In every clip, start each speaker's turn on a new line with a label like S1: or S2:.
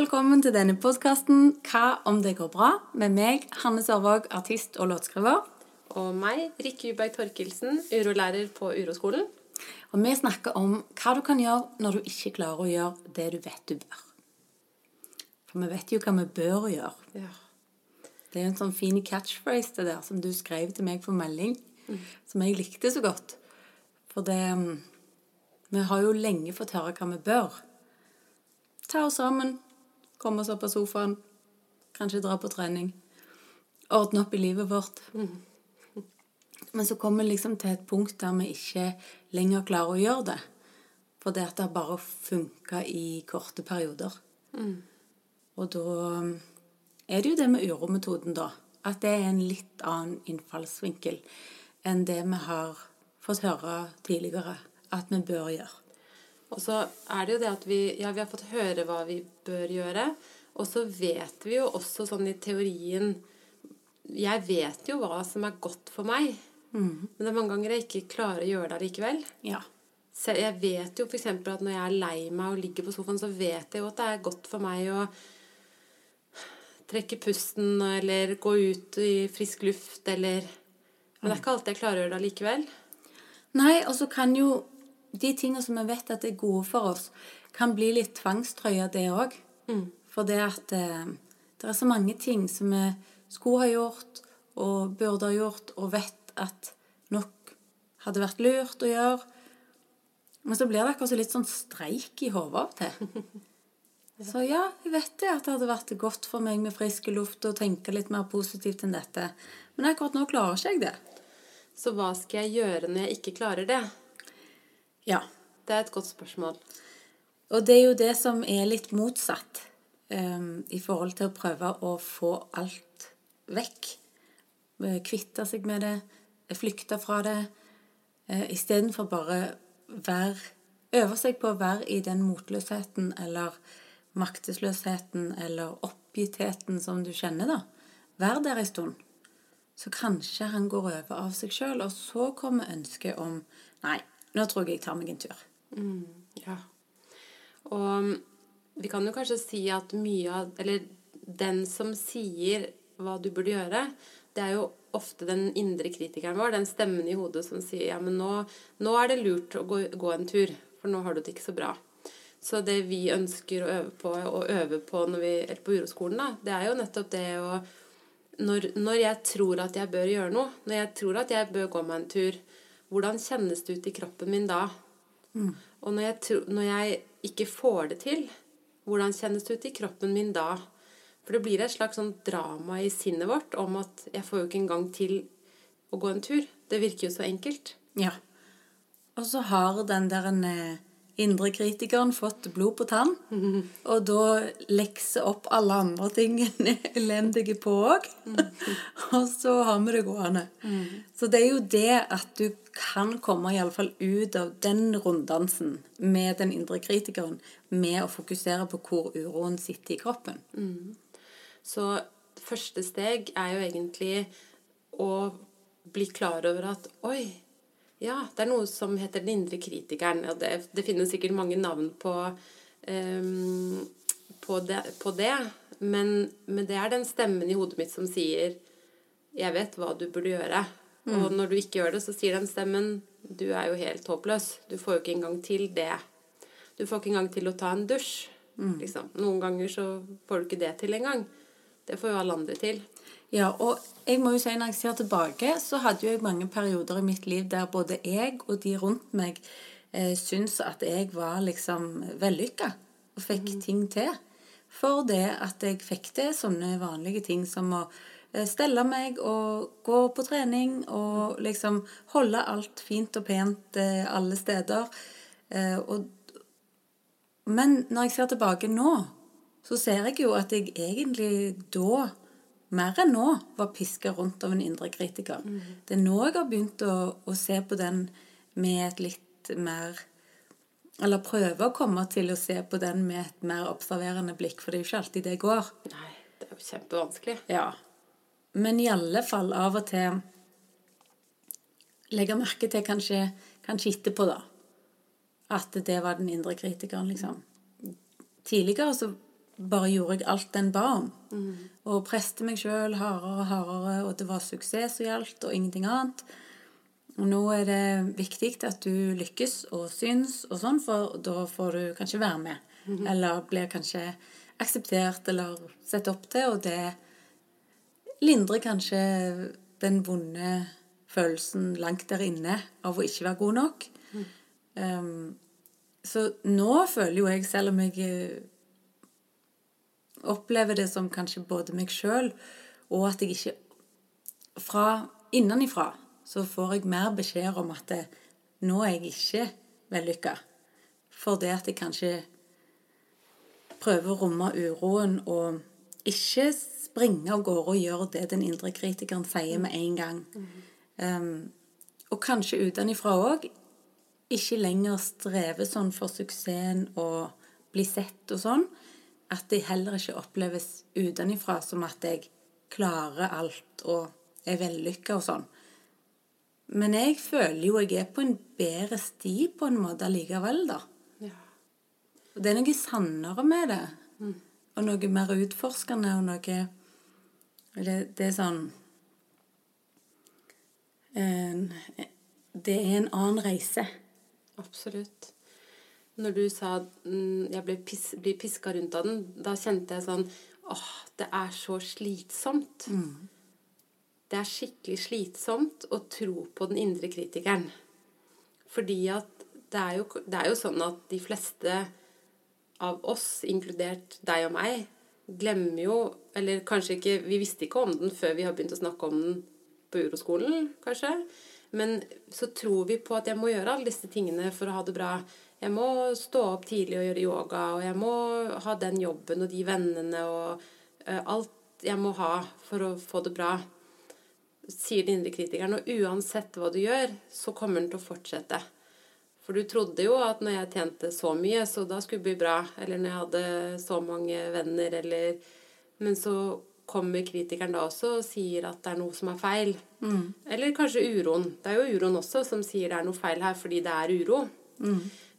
S1: velkommen til denne podkasten Hva om det går bra? med meg, Hanne Sørvåg, artist og låtskriver.
S2: Og meg, Rikke Juberg Torkelsen, urolærer på Uroskolen.
S1: Og vi snakker om hva du kan gjøre når du ikke klarer å gjøre det du vet du bør. For vi vet jo hva vi bør gjøre.
S2: Ja.
S1: Det er jo en sånn fin catchphrase det der som du skrev til meg på melding, som jeg likte så godt. For det mm, Vi har jo lenge fått høre hva vi bør. Ta oss sammen, komme oss opp av sofaen, kanskje dra på trening. Ordne opp i livet vårt. Men så kommer vi liksom til et punkt der vi ikke lenger klarer å gjøre det. For det at det har bare funka i korte perioder. Og da um, er det jo det med urometoden, da. At det er en litt annen innfallsvinkel enn det vi har fått høre tidligere at vi bør gjøre.
S2: Og så er det jo det at vi, ja, vi har fått høre hva vi bør gjøre. Og så vet vi jo også sånn i teorien Jeg vet jo hva som er godt for meg. Men det er mange ganger jeg ikke klarer å gjøre det likevel.
S1: Ja.
S2: Så jeg vet jo f.eks. at når jeg er lei meg og ligger på sofaen, så vet jeg jo at det er godt for meg å trekke pusten eller gå ut i frisk luft eller Men det er ikke alltid jeg klarer å gjøre det likevel.
S1: Nei, og så kan jo de tingene som vi vet at er gode for oss, kan bli litt tvangstrøya, det òg. For det at eh, det er så mange ting som vi skulle ha gjort og burde ha gjort, og vet at nok hadde vært lurt å gjøre. Men så blir det akkurat litt sånn streik i hodet av til. Så ja, jeg vet det at det hadde vært godt for meg med frisk luft og tenke litt mer positivt enn dette. Men akkurat nå klarer ikke jeg det.
S2: Så hva skal jeg gjøre når jeg ikke klarer det?
S1: Ja.
S2: Det er et godt spørsmål.
S1: Og det er jo det som er litt motsatt um, i forhold til å prøve å få alt vekk. Eh, Kvitte seg med det, eh, flykte fra det, Uh, istedenfor bare være Øve seg på å være i den motløsheten eller maktesløsheten eller oppgittheten som du kjenner, da. Vær der en stund. Så kanskje han går over av seg sjøl, og så kommer ønsket om Nei, nå tror jeg jeg tar meg en tur.
S2: Ja. Og vi kan jo kanskje si at mye av Eller den som sier hva du burde gjøre, det er jo ofte den indre kritikeren vår, den stemmen i hodet som sier ja, men nå, nå er det lurt å gå, gå en tur, for nå har du det ikke så bra. Så det vi ønsker å øve på, og øve på når vi er på uroskolen, da, det er jo nettopp det å når, når jeg tror at jeg bør gjøre noe, når jeg tror at jeg bør gå meg en tur, hvordan kjennes det ut i kroppen min da? Og når jeg, når jeg ikke får det til, hvordan kjennes det ut i kroppen min da? For det blir et slags sånn drama i sinnet vårt om at jeg får jo ikke engang til å gå en tur. Det virker jo så enkelt.
S1: Ja. Og så har den der en, eh, indre kritikeren fått blod på tann, og da lekser opp alle andre ting en er elendige på òg. og så har vi det gående. Så det er jo det at du kan komme i alle fall ut av den runddansen med den indre kritikeren med å fokusere på hvor uroen sitter i kroppen.
S2: Så første steg er jo egentlig å bli klar over at oi, ja, det er noe som heter den indre kritikeren. Og det, det finnes sikkert mange navn på, um, på, det, på det. Men, men det er den stemmen i hodet mitt som sier 'jeg vet hva du burde gjøre'. Og når du ikke gjør det, så sier den stemmen 'du er jo helt håpløs'. Du får jo ikke engang til det. Du får ikke engang til å ta en dusj. Liksom. Noen ganger så får du ikke det til engang. Det får jo alle andre til.
S1: Ja, og jeg må jo si når jeg ser tilbake, så hadde jo jeg mange perioder i mitt liv der både jeg og de rundt meg eh, syntes at jeg var liksom vellykka og fikk ting til. For det at jeg fikk til sånne vanlige ting som å eh, stelle meg og gå på trening og liksom holde alt fint og pent eh, alle steder. Eh, og men når jeg ser tilbake nå, så ser jeg jo at jeg egentlig da, mer enn nå, var piska rundt av en indre kritiker. Det er nå jeg har begynt å, å se på den med et litt mer Eller prøve å komme til å se på den med et mer observerende blikk, for det er jo ikke alltid det går.
S2: Nei, det er jo kjempevanskelig.
S1: Ja. Men i alle fall av og til legge merke til kanskje, kanskje etterpå, da. At det var den indre kritikeren, liksom. Tidligere så bare gjorde jeg alt den ba om. Og preste meg sjøl hardere og hardere, og det var suksess som gjaldt, og ingenting annet. Og nå er det viktig at du lykkes og syns og sånn, for da får du kanskje være med. Eller blir kanskje akseptert eller sett opp til, og det lindrer kanskje den vonde følelsen langt der inne av å ikke være god nok. Um, så nå føler jo jeg, selv om jeg eh, opplever det som kanskje både meg sjøl, og at jeg ikke Fra innenifra så får jeg mer beskjed om at det, nå er jeg ikke vellykka. For det at jeg kanskje prøver å romme uroen og ikke springe av gårde og gjøre det den indre kritikeren sier med en gang. Um, og kanskje utenfra òg ikke lenger streve sånn for suksessen og bli sett og sånn, at det heller ikke oppleves utenfra som at jeg klarer alt og er vellykka og sånn. Men jeg føler jo jeg er på en bedre sti på en måte allikevel, da.
S2: Ja.
S1: Og det er noe sannere med det. Og noe mer utforskende og noe Det, det er sånn en, Det er en annen reise.
S2: Absolutt. Når du sa at jeg ble pis, blir piska rundt av den, da kjente jeg sånn åh, det er så slitsomt. Det er skikkelig slitsomt å tro på den indre kritikeren. Fordi at det er, jo, det er jo sånn at de fleste av oss, inkludert deg og meg, glemmer jo Eller kanskje ikke Vi visste ikke om den før vi har begynt å snakke om den på uroskolen, kanskje. Men så tror vi på at jeg må gjøre alle disse tingene for å ha det bra. Jeg må stå opp tidlig og gjøre yoga, og jeg må ha den jobben og de vennene og eh, alt jeg må ha for å få det bra, sier den indre kritikeren. Og uansett hva du gjør, så kommer den til å fortsette. For du trodde jo at når jeg tjente så mye, så da skulle det bli bra. Eller når jeg hadde så mange venner, eller Men så kommer kritikeren da også og sier at det er noe som er feil. Eller kanskje uroen. Det er jo uroen også som sier det er noe feil her fordi det er uro.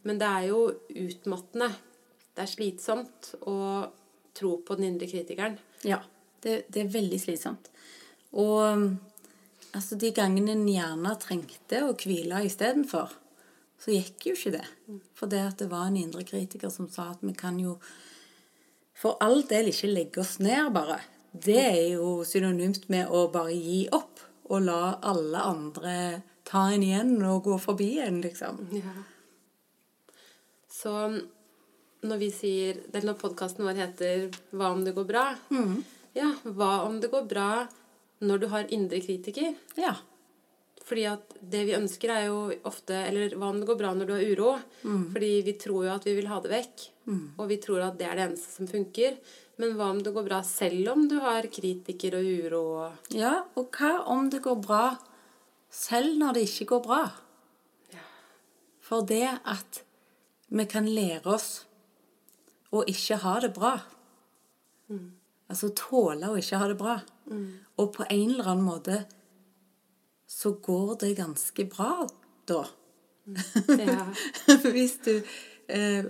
S2: Men det er jo utmattende. Det er slitsomt å tro på den indre kritikeren.
S1: Ja, det, det er veldig slitsomt. Og altså, de gangene en gjerne trengte å hvile istedenfor, så gikk jo ikke det. For det at det var en indre kritiker som sa at vi kan jo for all del ikke legge oss ned, bare. Det er jo synonymt med å bare gi opp og la alle andre ta en igjen og gå forbi en, liksom.
S2: Ja. Så når vi sier Eller når podkasten vår heter 'Hva om det går bra'? Ja, hva om det går bra når du har indre kritiker?
S1: Ja.
S2: Fordi at det vi ønsker, er jo ofte Eller hva om det går bra når du har uro? Fordi vi tror jo at vi vil ha det vekk. Og vi tror at det er det eneste som funker. Men hva om det går bra selv om du har kritiker og uro og
S1: Ja, og hva om det går bra selv når det ikke går bra? Ja. For det at vi kan lære oss å ikke ha det bra. Altså tåle å ikke ha det bra. Og på en eller annen måte så går det ganske bra da.
S2: Ja.
S1: hvis du eh,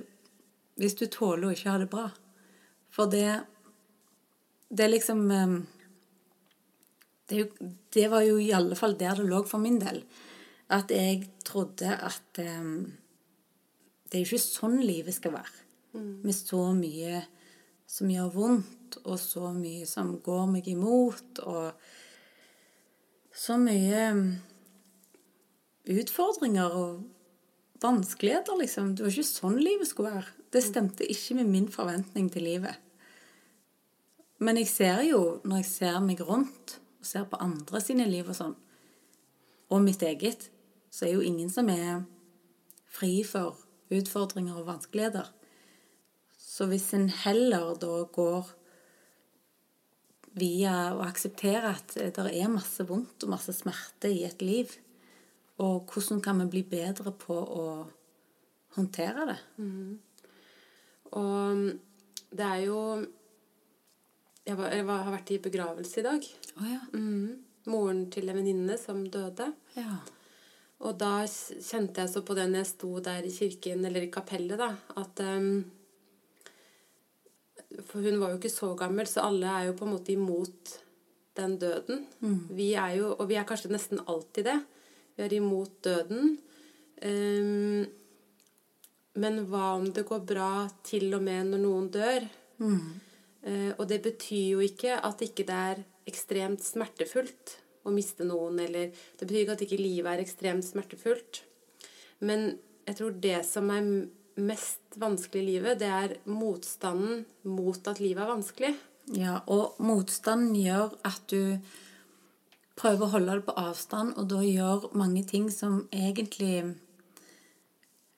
S1: Hvis du tåler å ikke ha det bra. For det Det er liksom eh, det, er jo, det var jo i alle fall der det lå for min del. At jeg trodde at eh, Det er jo ikke sånn livet skal være. Med så mye som gjør vondt, og så mye som går meg imot, og så mye mm, utfordringer og vanskeligheter, liksom. Det var ikke sånn livet skulle være. Det stemte ikke med min forventning til livet. Men jeg ser jo, når jeg ser meg rundt og ser på andre sine liv og sånn, og mitt eget, så er jo ingen som er fri for utfordringer og vanskeligheter. Så hvis en heller da går via å akseptere at det er masse vondt og masse smerte i et liv, og hvordan kan vi bli bedre på å håndtere det?
S2: Og det er jo Jeg, var, jeg har vært i begravelse i dag.
S1: Oh, ja.
S2: mm. Moren til en venninne som døde.
S1: ja.
S2: Og da kjente jeg så på det når jeg sto der i kirken, eller i kapellet, da, at um, For hun var jo ikke så gammel, så alle er jo på en måte imot den døden. Vi er jo, og vi er kanskje nesten alltid det. Vi er imot døden. Um, men hva om det går bra til og med når noen dør? Eh, og det betyr jo ikke at ikke det er ekstremt smertefullt å miste noen, eller det betyr ikke at ikke livet er ekstremt smertefullt. Men jeg tror det som er mest vanskelig i livet, det er motstanden mot at livet er vanskelig.
S1: Ja, og motstanden gjør at du prøver å holde det på avstand, og da gjør mange ting som egentlig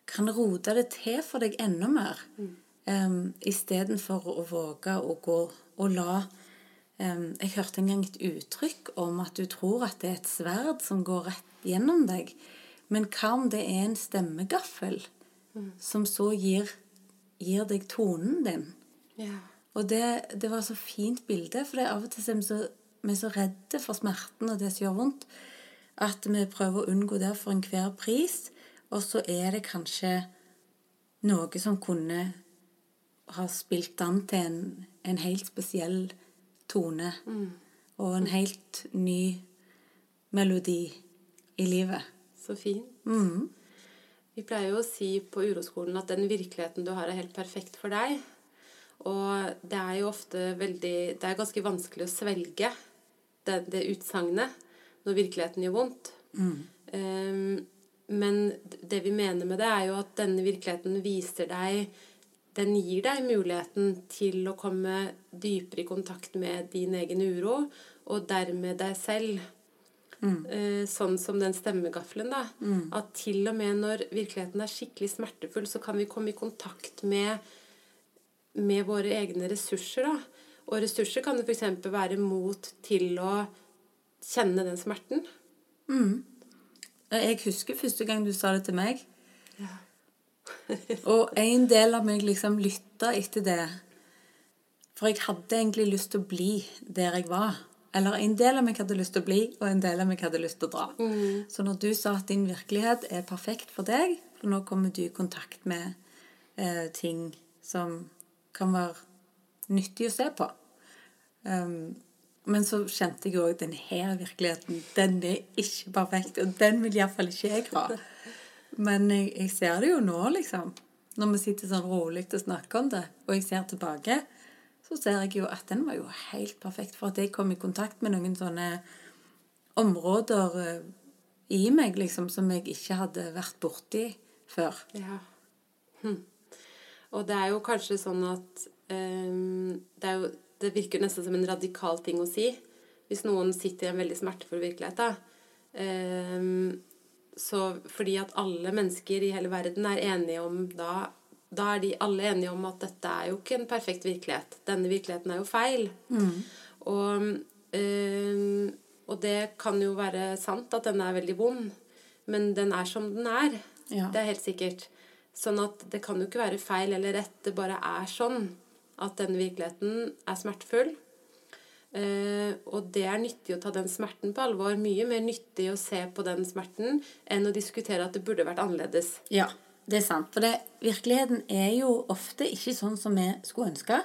S1: kan rote det til for deg enda mer. Um, Istedenfor å våge å gå og la Jeg hørte en gang et uttrykk om at du tror at det er et sverd som går rett gjennom deg. Men hva om det er en stemmegaffel som så gir, gir deg tonen din?
S2: Ja.
S1: Og det, det var så fint bilde, for det er av og til er vi så, vi er så redde for smerten og det som gjør vondt, at vi prøver å unngå det for enhver pris. Og så er det kanskje noe som kunne ha spilt an til en, en helt spesiell tone. Og en helt ny melodi i livet.
S2: Så fint.
S1: Mm.
S2: Vi pleier jo å si på uroskolen at den virkeligheten du har, er helt perfekt for deg. Og det er jo ofte veldig Det er ganske vanskelig å svelge det, det utsagnet når virkeligheten gjør vondt. Ehm, men det vi mener med det, er jo at denne virkeligheten viser deg Den gir deg muligheten til å komme dypere i kontakt med din egen uro, og dermed deg selv. Mm. sånn som den stemmegaffelen, da. At til og med når virkeligheten er skikkelig smertefull, så kan vi komme i kontakt med, med våre egne ressurser, da. Og ressurser kan det f.eks. være mot til å kjenne den smerten.
S1: Jeg husker første gang du sa det til meg. Og en del av meg liksom lytta etter det. For jeg hadde egentlig lyst til å bli der jeg var. Eller en del av meg hadde lyst til å bli, og en del av meg hadde lyst til å dra. Så når du sa at din virkelighet er perfekt for deg, for nå kommer du i kontakt med eh, ting som kan være nyttig å se på um, Men så kjente jeg òg denne her virkeligheten. Den er ikke perfekt, og den vil iallfall ikke jeg ha. Men jeg, jeg ser det jo nå, liksom. Når vi sitter sånn rolig og snakker om det, og jeg ser tilbake, så ser jeg jo at den var jo helt perfekt for at jeg kom i kontakt med noen sånne områder eh, i meg, liksom, som jeg ikke hadde vært borti før.
S2: Ja. Hm. Og det er jo kanskje sånn at um, det, jo, det virker nesten som en radikal ting å si. Hvis noen sitter i en veldig smertefull virkelighet, da. Ehm, så fordi at alle mennesker i hele verden er enige om da Da er de alle enige om at dette er jo ikke en perfekt virkelighet. Denne virkeligheten er jo feil. Og, øh, og det kan jo være sant at den er veldig vond, men den er som den er.
S1: Ja.
S2: Det er helt sikkert. Sånn at det kan jo ikke være feil eller rett. Det bare er sånn at denne virkeligheten er smertefull. Eh, og det er nyttig å ta den smerten på alvor. Mye mer nyttig å se på den smerten enn å diskutere at det burde vært annerledes.
S1: Ja, det er sant. For det, virkeligheten er jo ofte ikke sånn som vi skulle ønske.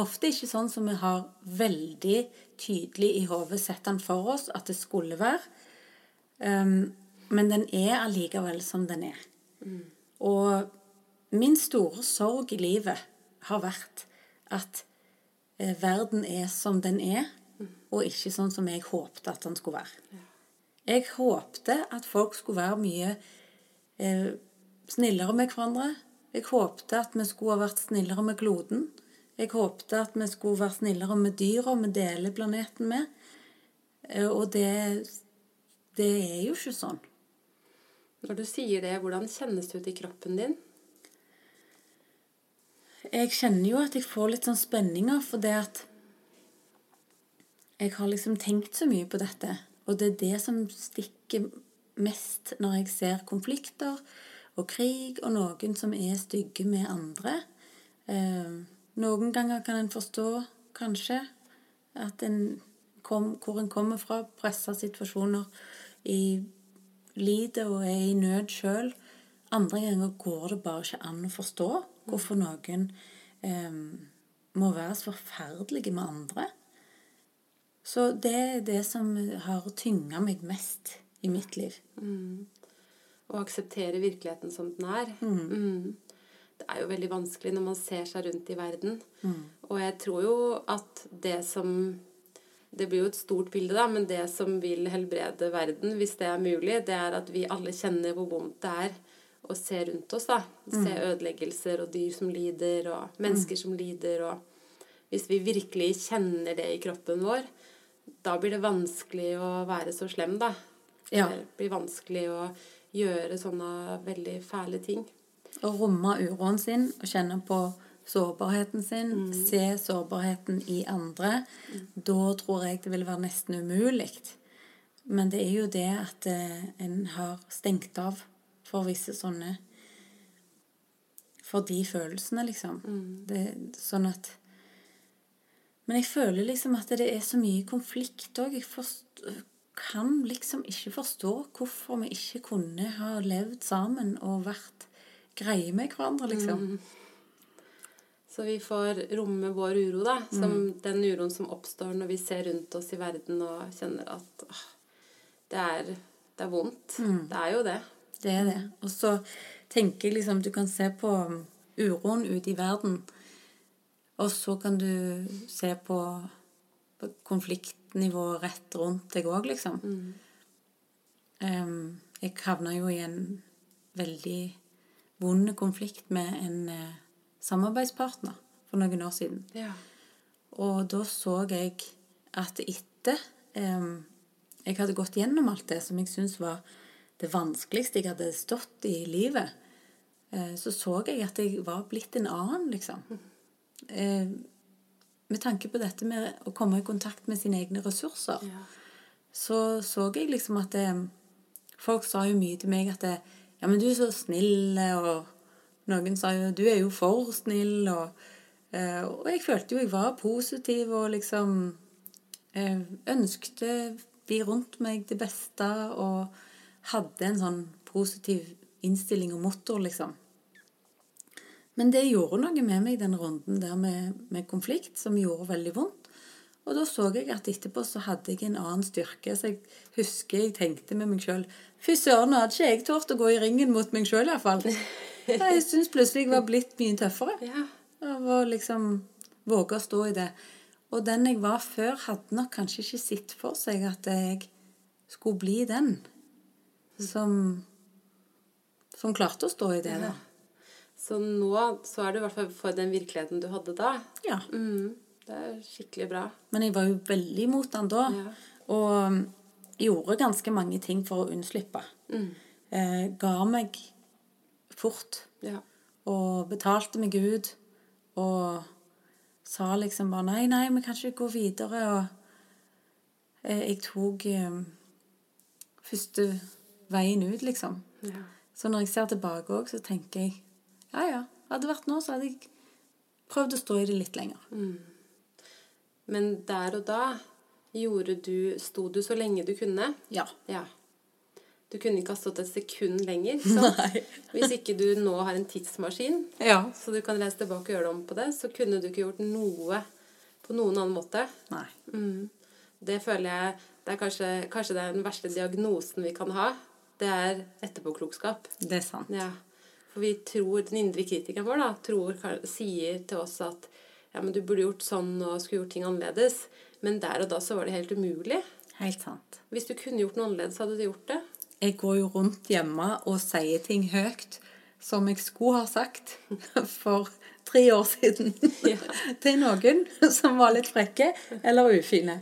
S1: Ofte ikke sånn som vi har veldig tydelig i hodet sett den for oss at det skulle være. Um, men den er allikevel som den er. Og min store sorg i livet har vært at verden er som den er, og ikke sånn som jeg håpte at den skulle være. Jeg håpte at folk skulle være mye eh, snillere med hverandre. Jeg håpte at vi skulle ha vært snillere med kloden. Jeg håpte at vi skulle være snillere med dyra vi deler planeten med. Eh, Og det, det er jo ikke sånn.
S2: Når du sier det, hvordan kjennes det ut i kroppen din?
S1: Jeg kjenner jo at jeg får litt sånn spenninger, for det at jeg har liksom tenkt så mye på dette. Og det er det som stikker mest når jeg ser konflikter og krig og noen som er stygge med andre. Eh, noen ganger kan en forstå, kanskje, at en kom, hvor en kommer fra, pressa situasjoner i lider og er i nød sjøl. Andre ganger går det bare ikke an å forstå hvorfor noen eh, må være så forferdelige med andre. Så det er det som har tynga meg mest i mitt liv.
S2: Å akseptere virkeligheten som den er. Mm. Det er jo veldig vanskelig når man ser seg rundt i verden. Og jeg tror jo at det som Det blir jo et stort bilde, da, men det som vil helbrede verden, hvis det er mulig, det er at vi alle kjenner hvor vondt det er å se rundt oss. da. Se ødeleggelser og dyr som lider, og mennesker som lider. og Hvis vi virkelig kjenner det i kroppen vår, da blir det vanskelig å være så slem, da.
S1: Ja.
S2: Det blir vanskelig å gjøre sånne veldig fæle ting.
S1: Å romme uroen sin og kjenne på sårbarheten sin, se sårbarheten i andre, da tror jeg det vil være nesten umulig. Men det er jo det at eh, en har stengt av for visse sånne For de følelsene, liksom. Det, sånn at Men jeg føler liksom at det er så mye konflikt òg. Jeg forst, kan liksom ikke forstå hvorfor vi ikke kunne ha levd sammen og vært greie med hverandre, liksom.
S2: Så vi får romme vår uro, da. Som den uroen som oppstår når vi ser rundt oss i verden og kjenner at åh, det, er, det er vondt. Det er jo det.
S1: Det er det. Og så tenker jeg liksom Du kan se på uroen ute i verden, og så kan du se på, på konfliktnivået rett rundt deg òg, liksom. Em, jeg havna jo i en veldig vond konflikt med en eh, samarbeidspartner for noen år siden.
S2: Ja.
S1: Og da så jeg at etter em, jeg hadde gått gjennom alt det som jeg syntes var det vanskeligste jeg hadde stått i livet, eh, så så jeg at jeg var blitt en annen, liksom. Eh, med tanke på dette med å komme i kontakt med sine egne ressurser,
S2: Ja.
S1: så så jeg liksom at det, Folk sa jo mye til meg at det, Ja, men du er så snill, og noen sa jo Du er jo for snill, og eh, Og jeg følte jo jeg var positiv og liksom eh, ønskte de rundt meg det beste og hadde en sånn positiv innstilling og motor, liksom. Men det gjorde noe med meg, den runden der med, med konflikt, som gjorde veldig vondt. Og da så jeg at etterpå så hadde jeg en annen styrke. Så jeg husker jeg tenkte med meg sjøl Fy søren, nå hadde ikke jeg tort å gå i ringen mot meg sjøl, iallfall. Jeg syns plutselig jeg var blitt mye tøffere.
S2: ja.
S1: Av å liksom våge å stå i det. Og den jeg var før, hadde nok kanskje ikke sett for seg at jeg skulle bli den som som klarte å stå i det, da.
S2: Så nå så er du i hvert fall for den virkeligheten du hadde da.
S1: Ja.
S2: Mm, det er skikkelig bra.
S1: Men jeg var jo veldig imot den da.
S2: Ja.
S1: Og gjorde ganske mange ting for å unnslippe. Eh, ga meg fort.
S2: Ja.
S1: Og betalte meg ut. Og sa liksom bare nei, nei, vi kan ikke gå videre. Og eh, jeg tok eh, første veien ut, liksom.
S2: ja.
S1: Så når jeg ser tilbake òg, så tenker jeg ja, ja. Hadde det vært nå, så hadde jeg prøvd å stå i det litt lenger.
S2: Men der og da gjorde du Sto du så lenge du kunne?
S1: Ja.
S2: Ja. Du kunne ikke ha stått et sekund lenger.
S1: så
S2: Hvis ikke du nå har en tidsmaskin,
S1: Ja.
S2: så du kan reise tilbake og gjøre det om på det, så kunne du ikke gjort noe på noen annen måte.
S1: Nei.
S2: Mm. Det føler jeg det er kanskje, kanskje det er den verste diagnosen vi kan ha. Det er etterpåklokskap.
S1: Det er sant.
S2: Ja. For vi tror, den indre kritikeren vår da, tror, sier til oss at ja, men du burde gjort sånn og skulle gjort ting annerledes. Men der og da så var det helt umulig.
S1: Helt sant.
S2: Hvis du kunne gjort noe annerledes, hadde du gjort det.
S1: Jeg går jo rundt hjemme og sier ting høyt som jeg skulle ha sagt for tre år siden
S2: Ja.
S1: til noen som var litt frekke eller ufine.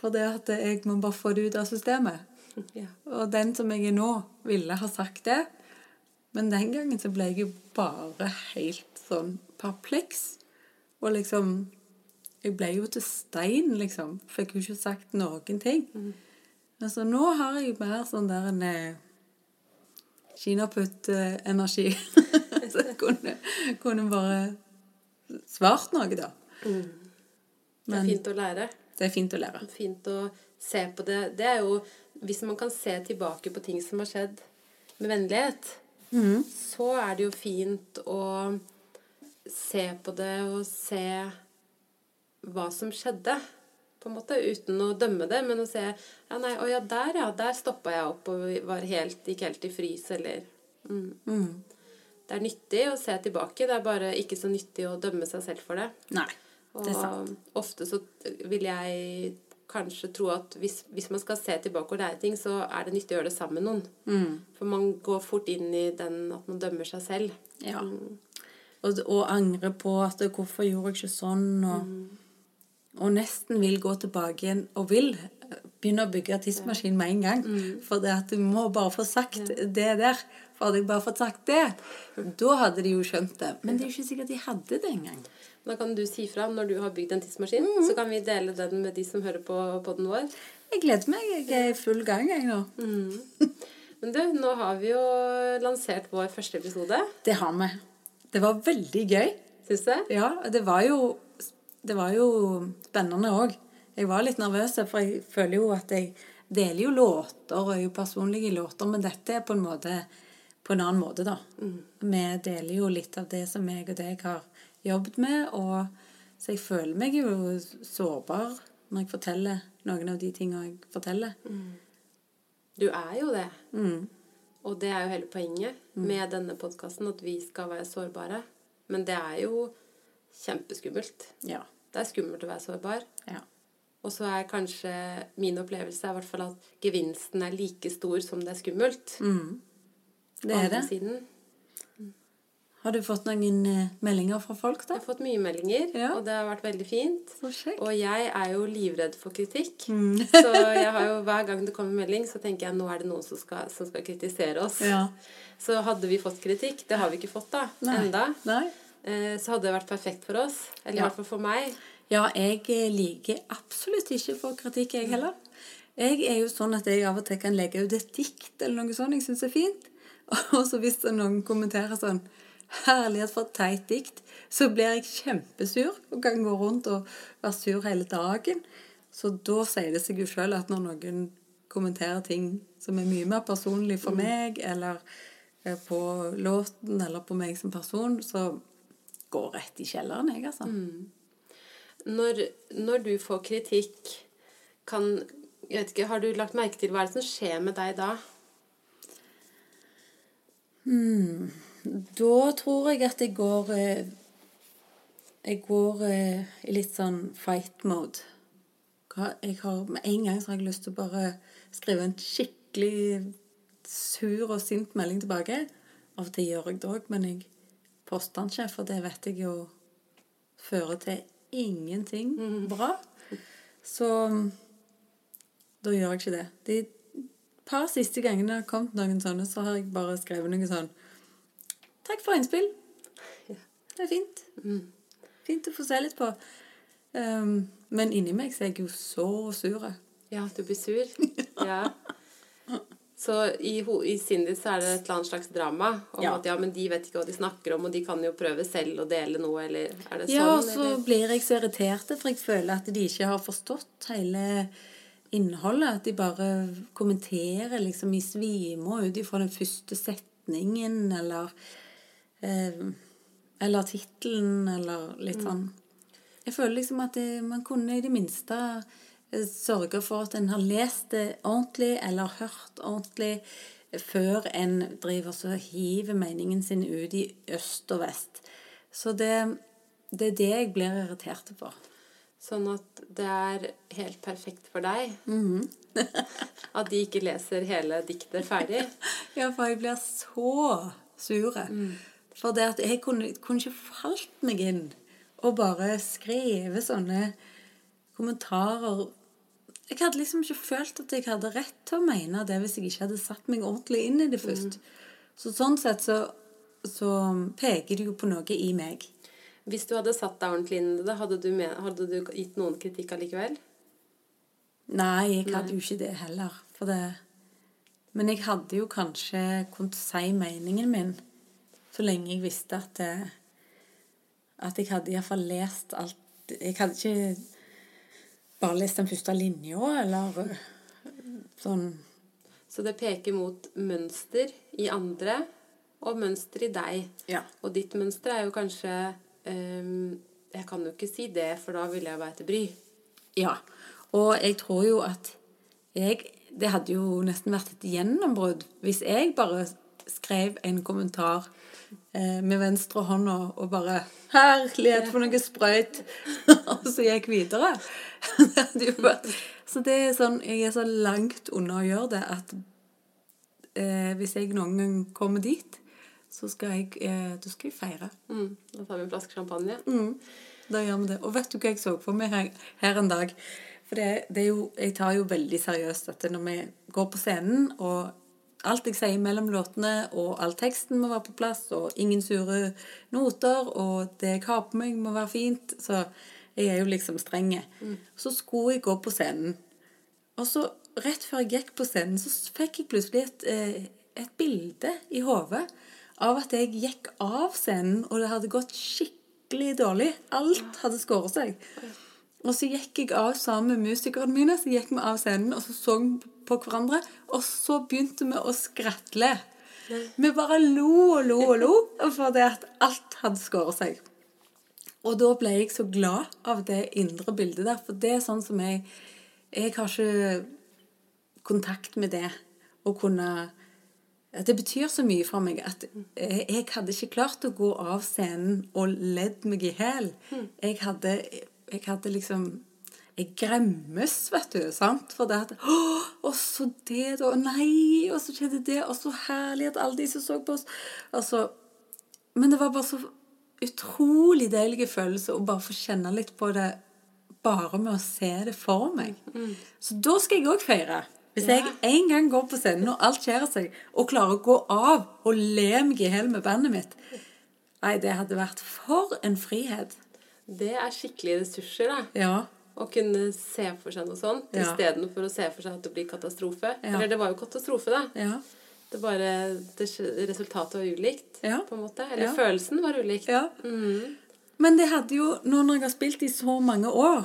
S1: For det at jeg må bare få det ut av systemet.
S2: Ja.
S1: Og den som jeg er nå, ville ha sagt det. Men den gangen så ble jeg jo bare helt sånn perpleks. Og liksom Jeg ble jo til stein, liksom. Fikk jo ikke sagt noen ting. Mm. Altså, nå har jeg mer sånn der en eh, Kinaputt-energi. så jeg kunne, kunne bare svart noe, da.
S2: Det er
S1: Men
S2: fint å lære.
S1: det er fint å lære.
S2: Fint å se på det. Det er jo Hvis man kan se tilbake på ting som har skjedd med vennlighet, så er det jo fint å se på det og se hva som skjedde. På en måte, Uten å dømme det, men å se ja, nei, å ja, der, ja. Der stoppa jeg opp og var helt, gikk helt i frys, eller mm.
S1: Mm.
S2: Det er nyttig å se tilbake. Det er bare ikke så nyttig å dømme seg selv for det.
S1: Nei. Det er sant.
S2: Og ofte så vil jeg kanskje tro at hvis, hvis man skal se tilbake og lære ting, så er det nyttig å gjøre det sammen med noen.
S1: Mm.
S2: For man går fort inn i den at man dømmer seg selv.
S1: Ja.
S2: Mm.
S1: Og, og angre på at 'hvorfor gjorde jeg ikke sånn?' og, og nesten vil gå tilbake igjen og vil begynne å bygge tidsmaskin med en gang. For det at du må bare få sagt det der. For hadde jeg bare fått sagt det, da hadde de jo skjønt det. Men det er jo ikke sikkert de hadde det engang.
S2: Da kan du si fra når du har bygd en tidsmaskin, så kan vi dele den med de som hører på podden vår.
S1: Jeg gleder meg. Jeg er i full gang, jeg nå.
S2: Men du, nå har vi jo lansert vår første episode.
S1: Det har vi. Det var veldig gøy.
S2: Syns du?
S1: Ja, det var jo, det var jo spennende òg. Jeg var litt nervøs, for jeg føler jo at jeg deler jo låter og er jo personlige låter, men dette er på en måte på en annen måte, da. Vi deler jo litt av det som jeg og deg har jobbet med, og så jeg føler meg jo sårbar når jeg forteller noen av de tingene jeg forteller.
S2: Du er jo det.
S1: Mm.
S2: Og det er jo hele poenget med denne podkasten, at vi skal være sårbare. Men det er jo kjempeskummelt.
S1: Ja.
S2: Det er skummelt å være sårbar.
S1: ja.
S2: Og så er kanskje min opplevelse er i hvert fall at gevinsten er like stor som det er skummelt.
S1: Mm. Det er det.
S2: siden.
S1: Har du fått noen eh, meldinger fra folk, da?
S2: Jeg har fått mye meldinger,
S1: Ja.
S2: og det har vært veldig fint. Og jeg er jo livredd for kritikk.
S1: Mm.
S2: så jeg har jo, hver gang det kommer melding, så tenker jeg nå er det noen som skal, som skal kritisere oss.
S1: Ja.
S2: Så hadde vi fått kritikk, det har vi ikke fått da,
S1: Nei.
S2: enda,
S1: Nei.
S2: eh, så hadde det vært perfekt for oss. Eller i hvert fall for meg.
S1: Ja, jeg eh, liker absolutt ikke å få kritikk, jeg heller. Jeg er jo sånn at jeg av og til kan legge ut et dikt eller noe sånt jeg syns er fint. Og så hvis noen kommenterer sånn 'Herlighet, for et teit dikt', så blir jeg kjempesur og kan gå rundt og være sur hele dagen. Så da sier det seg jo sjøl at når noen kommenterer ting som er mye mer personlig for meg, eller eh, på låten eller på meg som person, så går rett i kjelleren, jeg, altså.
S2: Når, når du får kritikk, kan jeg vet ikke, Har du lagt merke til hva er det som skjer med deg da?
S1: Da tror jeg at jeg går eh, Jeg går eh, i litt sånn fight mode. Jeg har, med en gang så har jeg lyst til å bare skrive en skikkelig sur og sint melding tilbake. Av og til gjør jeg det òg, men jeg poster den ikke, for det vet jeg jo fører til ingenting bra. Så da gjør jeg ikke det. De par siste gangene det har kommet noen sånne, så har jeg bare skrevet noe sånn Takk for innspill. Det er fint. Fint å få se litt på. Um, men inni meg så er jeg jo så sur.
S2: Ja, du blir sur? ja. Så i, i så er det et eller annet slags drama om
S1: Ja.
S2: at ja, men de vet ikke hva de snakker om, og de kan jo prøve selv å dele noe, eller er det sånn?
S1: Ja, og så
S2: eller?
S1: blir jeg så irritert, for jeg føler at de ikke har forstått hele innholdet. At de bare kommenterer liksom i svime ut ifra den første setningen, eller eh, Eller tittelen, eller litt sånn. Jeg føler liksom at det, man kunne i det minste sørge for at en har lest det ordentlig, eller hørt ordentlig, før en driver så hiver meningen sin ut i øst og vest. Så det, det er det jeg blir irritert på.
S2: Sånn at det er helt perfekt for deg
S1: Mhm.
S2: at de ikke leser hele diktet ferdig.
S1: Ja, for jeg blir så sur. For det at jeg kunne, kunne ikke falt meg inn og bare skrevet sånne kommentarer Jeg hadde liksom ikke følt at jeg hadde rett til å mene det hvis jeg ikke hadde satt meg ordentlig inn i det først. Så sånn sett så, så peker det jo på noe i meg.
S2: Hvis du hadde satt deg ordentlig inn i det, hadde du, med, hadde du gitt noen kritikk allikevel?
S1: Nei, jeg hadde jo ikke det heller. For det Men jeg hadde jo kanskje kunnet si meningen min så lenge jeg visste at det, At jeg hadde iallfall lest alt Jeg hadde ikke bare lest den første linja, eller sånn
S2: Så det peker mot mønster i andre og mønster i deg.
S1: Ja.
S2: Og ditt mønster er jo kanskje um, jeg kan jo ikke si det, for da vil jeg være til bry.
S1: Ja. Og jeg tror jo at jeg Det hadde jo nesten vært et gjennombrudd hvis jeg bare skrev en kommentar eh, med venstre hånda og bare 'Herlighet, for noe sprøyt!' og så gikk videre. Så det er sånn Jeg er så langt unna å gjøre det at eh, hvis jeg noen gang kommer dit, så skal jeg, eh, da skal jeg feire.
S2: Mm. Da tar vi en flaske champagne.
S1: Mm, da gjør vi det. Og vet du hva jeg så for meg her, her en dag? For det, det jo, jeg tar jo veldig seriøst dette når vi går på scenen, og alt jeg sier mellom låtene, og all teksten må være på plass, og ingen sure noter, og det jeg har på meg, må være fint. Så jeg er jo liksom streng. Så skulle jeg gå på scenen. Og så, rett før jeg gikk på scenen, så fikk jeg plutselig et, eh, et bilde i hodet av at jeg gikk av scenen, og det hadde gått skikkelig dårlig. Alt hadde skåret seg. Og så gikk jeg av sammen med musikerne mine, så gikk vi av scenen, og så så på hverandre, og så begynte vi å skratle. Vi bare lo og lo og lo, fordi at alt hadde skåret seg. Og da ble jeg så glad av det indre bildet der, for det er sånn som jeg Jeg har ikke kontakt med det å kunne at Det betyr så mye for meg at jeg hadde ikke klart å gå av scenen og ledd meg i hæl. Jeg hadde Jeg hadde liksom Jeg gremmes, vet du. sant? For det at Å, og så det, da. Nei, og så skjedde det. Og så herlig at alle de som så på oss Altså Men det var bare så utrolig deilig følelse å bare få kjenne litt på det bare med å se det for meg. Så da skal jeg òg feire. Hvis
S2: Ja.
S1: jeg en gang går på scenen og alt skjer seg, og klarer å gå av og le meg i hjel med bandet mitt Nei, det hadde vært for en frihet.
S2: Det er skikkelig ressurser, da.
S1: Ja.
S2: Å kunne se for seg noe sånt
S1: Ja.
S2: istedenfor å se for seg at det blir katastrofe.
S1: Ja.
S2: Eller det var jo katastrofe, da.
S1: Ja.
S2: Det bare, det, resultatet var ulikt,
S1: Ja.
S2: på en måte. Eller
S1: Ja.
S2: følelsen var ulikt.
S1: ja.
S2: Mm.
S1: Men det hadde jo, nå når jeg har spilt i så mange år,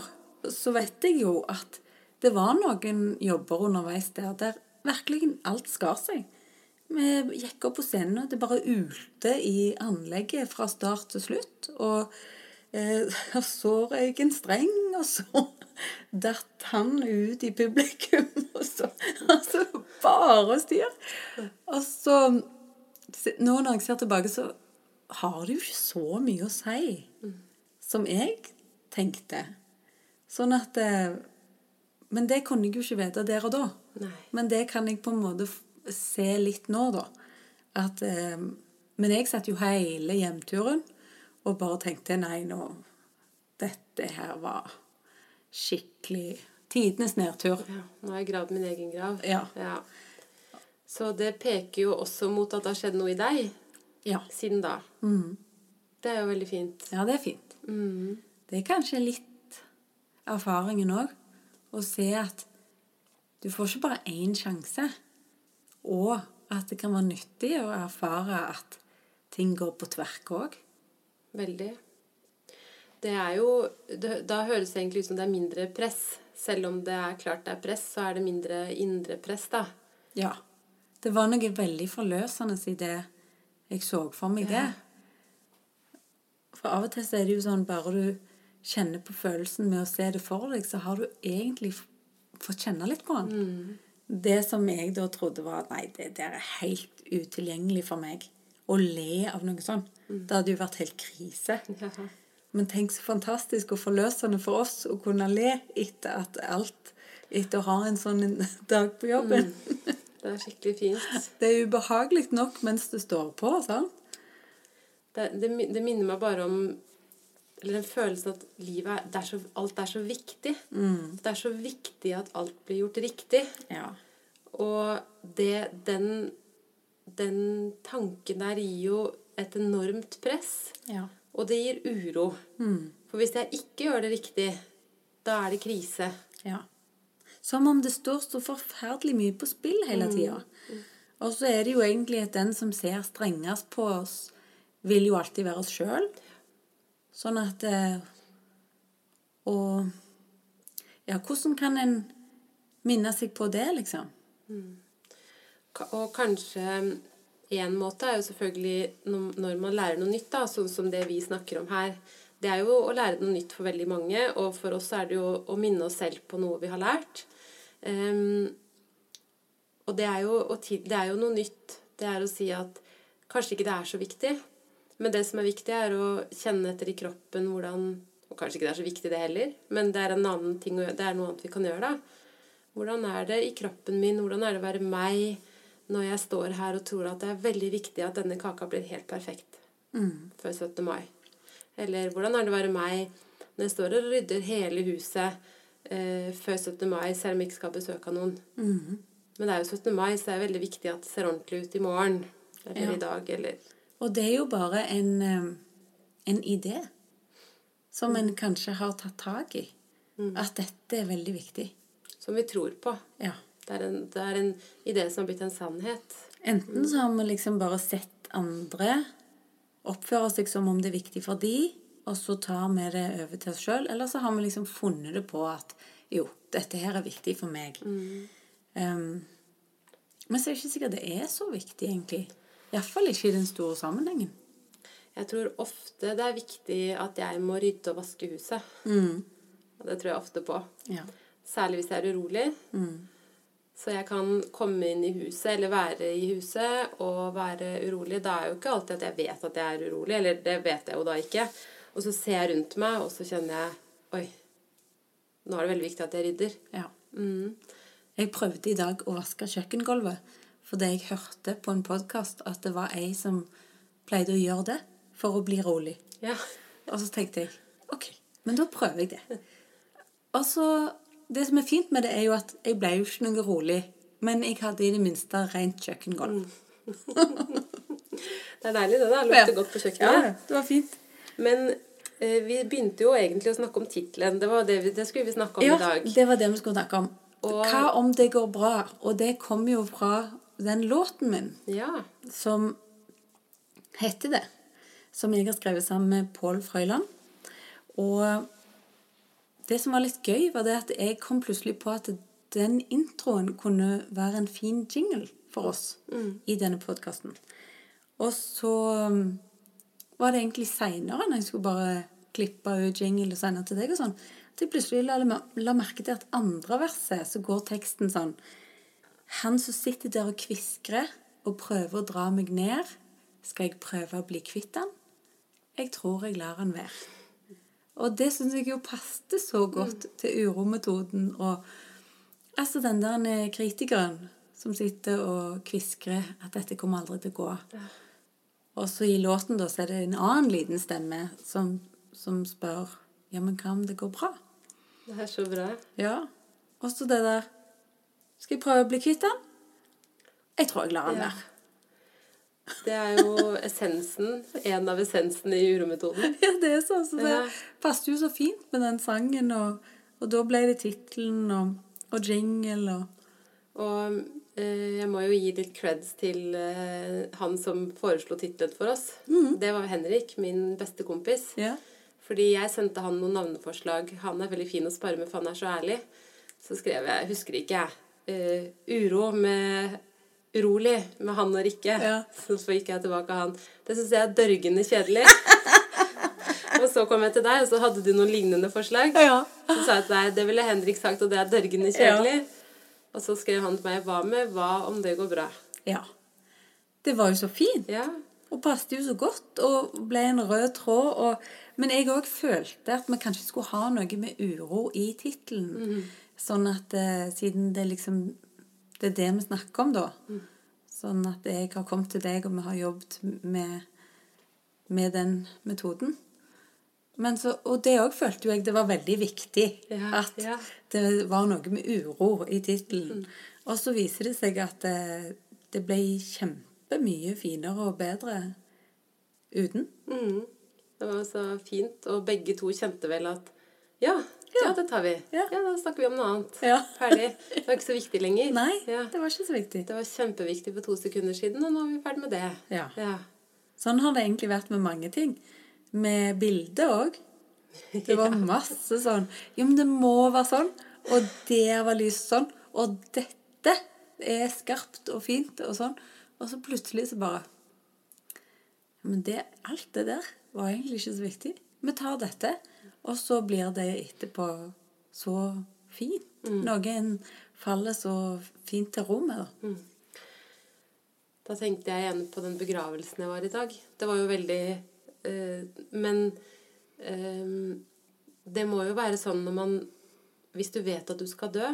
S1: så vet jeg jo at det var noen jobber underveis der der virkelig alt skar seg. Vi gikk opp på scenen, og det bare ulte i anlegget fra start til slutt. Og eh, så røyk en streng, og så datt han ut i publikum. Og så altså, bare styr. Og så Nå når jeg ser tilbake, så har det jo ikke så mye å si som jeg tenkte. Sånn at eh, Men det kunne jeg jo ikke vite der og da.
S2: Nei.
S1: Men det kan jeg på en måte se litt nå, da. At, eh, men jeg satt jo hele hjemturen og bare tenkte nei, nå Dette her var skikkelig Tidenes nedtur.
S2: Ja, nå har jeg gravd min egen grav.
S1: Ja.
S2: Så det peker jo også mot at det har skjedd noe i deg
S1: Ja.
S2: siden da.
S1: Mm.
S2: Det er jo veldig fint.
S1: ja, det er fint.
S2: Mm.
S1: Det er kanskje litt erfaringen òg. Å se at du får ikke bare én sjanse. Og at det kan være nyttig å erfare at ting går på tverk òg.
S2: Veldig. Det er jo det, Da høres det egentlig ut som det er mindre press. Selv om det er klart det er press, så er det mindre indre press, da.
S1: Ja. Det var noe veldig forløsende i det jeg så for meg det. For av og til så er det jo sånn bare du kjenner på følelsen med å se det for deg, så har du egentlig fått kjenne litt på den. Det som jeg da trodde var Nei, det der er helt utilgjengelig for meg. Å le av noe sånt. Det hadde jo vært helt krise. Men tenk så fantastisk og forløsende for oss å kunne le etter at alt Etter å ha en sånn en dag på jobben.
S2: Det er skikkelig fint.
S1: Det er ubehagelig nok mens det står på. sant?
S2: Det, det, det minner meg bare om Eller den følelsen at livet er, er så, alt er så viktig. Det er så viktig at alt blir gjort riktig.
S1: Ja.
S2: Og det, den, den tanken der gir jo et enormt press.
S1: ja.
S2: Og det gir uro. For hvis jeg ikke gjør det riktig, da er det krise.
S1: ja. Som om det står så forferdelig mye på spill hele tida. Og så er det jo egentlig at den som ser strengest på oss, vil jo alltid være oss sjøl. Sånn at eh, Og Ja, hvordan kan en minne seg på det, liksom?
S2: Ka- Og kanskje en måte er jo selvfølgelig når man lærer noe nytt, da, sånn som det vi snakker om her. Det er jo å lære noe nytt for veldig mange, og for oss er det jo å minne oss selv på noe vi har lært. Um, og det er, jo, det er jo noe nytt. Det er å si at kanskje ikke det er så viktig. Men det som er viktig, er å kjenne etter i kroppen hvordan Og kanskje ikke det er så viktig, det heller, men det er, en annen ting, det er noe annet vi kan gjøre, da. Hvordan er det i kroppen min? Hvordan er det å være meg når jeg står her og tror at det er veldig viktig at denne kaka blir helt perfekt mm. før 17. mai? Eller hvordan er det å være meg når jeg står og rydder hele huset eh, før 17. mai, selv om jeg ikke skal besøke noen? Mm. Men det er jo 17. mai, så det er veldig viktig at det ser ordentlig ut i morgen. Eller ja. i dag, eller
S1: Og det er jo bare en, eh, en idé som mm. en kanskje har tatt tak i. Mm. At dette er veldig viktig.
S2: Som vi tror på.
S1: Ja.
S2: Det er, en, det er en idé som har blitt en sannhet.
S1: Enten så har vi liksom bare sett andre oppføre seg som om det er viktig for de, og så tar vi det over til oss sjøl, eller så har vi liksom funnet det på at jo, dette her er viktig for meg. Mm. Um, men så er det ikke sikkert det er så viktig, egentlig. Iallfall ikke i den store sammenhengen.
S2: Jeg tror ofte det er viktig at jeg må rydde og vaske huset. Mm. Det tror jeg ofte på.
S1: Ja.
S2: Særlig hvis jeg er urolig. Mm. Så jeg kan komme inn i huset eller være i huset og være urolig. Da er jo ikke alltid at jeg vet at jeg er urolig, eller det vet jeg jo da ikke. Og så ser jeg rundt meg, og så kjenner jeg Oi, nå er det veldig viktig at jeg rydder.
S1: Ja. Mm. Jeg prøvde i dag å vaske kjøkkengulvet fordi jeg hørte på en podkast at det var ei som pleide å gjøre det for å bli rolig.
S2: Ja.
S1: Og så tenkte jeg OK, men da prøver jeg det. Og så Det som er fint med det, er jo at jeg ble jo ikke noe rolig, men jeg hadde i det minste rent kjøkkengulv.
S2: Det er deilig, det. da. Lukter ja. godt på kjøkkenet.
S1: Ja, det var fint.
S2: Men eh, vi begynte jo egentlig å snakke om tittelen. Det, det, det, skulle vi snakke om
S1: ja,
S2: i dag.
S1: Ja, det var det vi skulle snakke om. Og, Hva om det går bra? Og det kommer jo fra den låten min
S2: ja.
S1: som heter det. Som jeg har skrevet sammen med Pål Frøyland. Og det som var litt gøy, var det at jeg kom plutselig på at den introen kunne være en fin jingle for oss mm. i denne podkasten. Og så um, var det egentlig seinere, når jeg skulle bare klippe ut jingle og sende til deg og sånn, at jeg plutselig la, la merke til at andre verset så går teksten sånn Han som sitter der og kviskrer og prøver å dra meg ned, skal jeg prøve å bli kvitt han? Jeg tror jeg lar han være. Og det syns jeg jo passet så godt mm. til urometoden og altså den der kritikeren som sitter og kviskrer at dette kommer aldri til å gå. Og så i låten da så er det en annen liten stemme som, som spør ja, men hva om det går bra?
S2: Det er så bra.
S1: Ja. Og så det der Skal jeg prøve å bli kvitt den? Jeg tror jeg lar den være.
S2: Det er jo essensen, en av essensene i urometoden.
S1: Ja, det er sånn. Så det ja. passet jo så fint med den sangen, og, og da ble det tittelen og, og, jingle og
S2: Og eh, jeg må jo gi litt creds til eh, han som foreslo tittelen for oss. Mm. Det var Henrik, min beste kompis.
S1: Ja.
S2: Fordi jeg sendte han noen navneforslag. Han er veldig fin å spare med, for han er så ærlig. Så skrev jeg, husker ikke jeg, uh, uro med urolig med han og Rikke.
S1: Ja.
S2: Så, gikk jeg tilbake han. Det syns jeg er dørgende kjedelig. og så kom jeg til deg, og så hadde du noen lignende forslag.
S1: Ja.
S2: Så sa jeg til deg det ville Henrik sagt, og det er dørgende kjedelig. Ja. Og så skrev han til meg hva med hva om det går bra?
S1: Ja. Det var jo så fint.
S2: Ja.
S1: Og passet jo så godt, og ble en rød tråd. og men jeg òg følte at vi kanskje skulle ha noe med uro i tittelen. Mm. Sånn at eh, siden det liksom Det er det vi snakker om, da. Mm. Sånn at jeg har kommet til deg, og vi har jobbet med, med den metoden. Så, og det òg følte jo jeg det var veldig viktig.
S2: Ja,
S1: at
S2: ja.
S1: det var noe med uro i tittelen. Mm. Og så viser det seg at det, eh, det ble kjempemye finere og bedre uten.
S2: Mm. Det var så fint. Og begge to kjente vel at ja, ja, ja det tar vi. Ja. ja. da snakker vi om noe annet.
S1: Ja.
S2: Ferdig. Det var ikke så viktig lenger.
S1: Nei, det var ikke så viktig.
S2: Det var kjempeviktig for to sekunder siden, og nå er vi ferdig med det.
S1: Ja. Sånn har det egentlig vært med mange ting. Med bildet òg. Det var masse sånn Jo, men det må være sånn. Og der var lyset sånn. Og dette er skarpt og fint og sånn. Og så plutselig så bare Men det, alt det der var egentlig ikke så viktig. Vi tar dette. Og så blir det etterpå så fint. Noen faller så fint til ro med Mm.
S2: Da tenkte jeg igjen på den begravelsen jeg var i dag. Det var jo veldig øh, Men øh, det må jo være sånn når man Hvis du vet at du skal dø,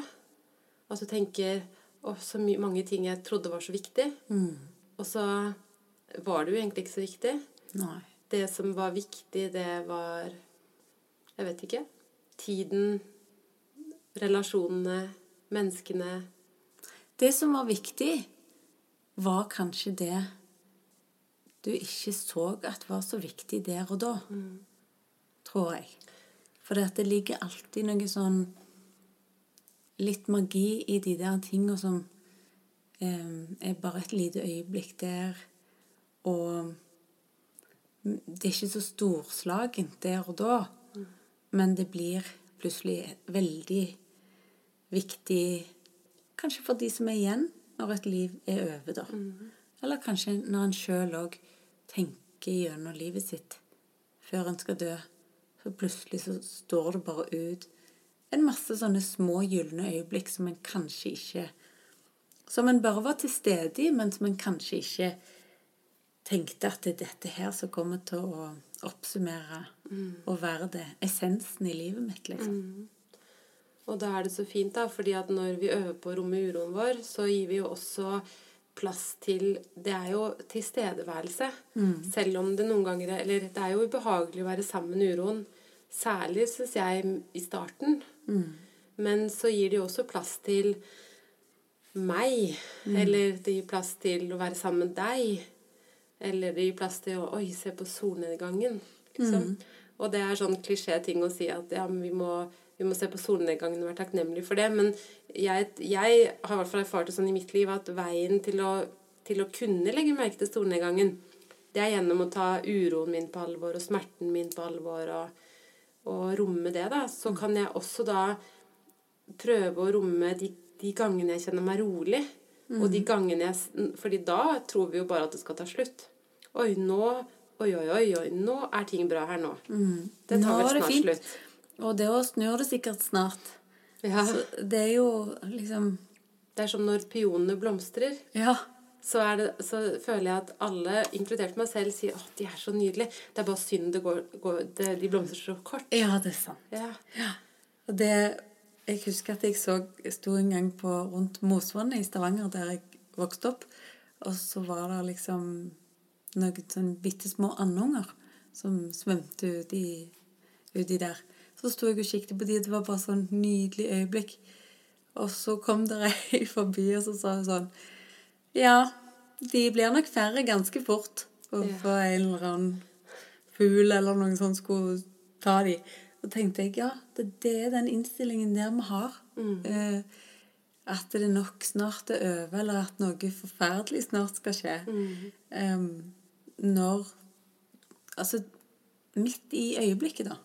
S2: at du tenker Å, så mange ting jeg trodde var så viktig. Og så var det jo egentlig ikke så viktig.
S1: Nei.
S2: Det som var viktig, det var Jeg vet ikke. Tiden, relasjonene, menneskene.
S1: Det som var viktig, var kanskje det du ikke så at var så viktig der og da. Tror jeg. For det ligger alltid noe sånn Litt magi i de der tinga som eh, er bare et lite øyeblikk der, og det er ikke så storslagent der og da, men det blir plutselig veldig viktig Kanskje for de som er igjen når et liv er over, da. Eller kanskje når en sjøl òg tenker gjennom livet sitt før en skal dø. Så plutselig så står det bare ut en masse sånne små gylne øyeblikk som en kanskje ikke Som en bare var til stede i, men som en kanskje ikke tenkte at det er dette her som kommer til å oppsummere og være det essensen i livet mitt, liksom.
S2: Og da er det så fint, da, fordi at når vi øver på å romme uroen vår, så gir vi jo også plass til Det er jo tilstedeværelse. Selv om det noen ganger er Eller det er jo ubehagelig å være sammen med uroen. Særlig, syns jeg, i starten. Men så gir det jo også plass til meg. Eller det gir plass til å være sammen med deg. Eller gir plass til å Oi, se på solnedgangen. Liksom. Og det er sånn klisjé-ting å si at ja, vi må, vi må se på solnedgangen og være takknemlige for det. Men jeg, jeg har i hvert fall erfart det sånn i mitt liv at veien til å, til å kunne legge merke til solnedgangen, det er gjennom å ta uroen min på alvor og smerten min på alvor og, og romme det, da. Så kan jeg også da prøve å romme de, de gangene jeg kjenner meg rolig. Og de gangene jeg fordi da tror vi jo bare at det skal ta slutt. Oi, nå Oi, oi, oi, oi, nå er ting bra her nå. Det
S1: Nå
S2: tar vel
S1: var det
S2: snart
S1: fint.
S2: slutt.
S1: Og det òg snur det sikkert snart.
S2: Ja.
S1: Så det er jo liksom
S2: Det er som når pionene blomstrer.
S1: Ja.
S2: Så, det, så føler jeg at alle, inkludert meg selv, sier at de er så nydelige. Det er bare synd det går, går det, de blomstrer så kort.
S1: Ja, det er sant.
S2: Ja.
S1: Og det Jeg husker at jeg så sto en gang på rundt Mosvannet i Stavanger, der jeg vokste opp, og så var det liksom noen sånn bitte små andunger som svømte uti, ut der. Så sto jeg og kikket på de, det var bare sånn nydelig øyeblikk. Og så kom det ei forbi, og så sa hun sånn Ja, de blir nok færre ganske fort. Og
S2: Ja.
S1: en eller annen fugl eller noen sånn skulle ta de. Og tenkte jeg, ja, det, det er den innstillingen der vi har. Eh, at det nok snart er over, eller at noe forferdelig snart skal skje. Em, når Altså midt i øyeblikket, da.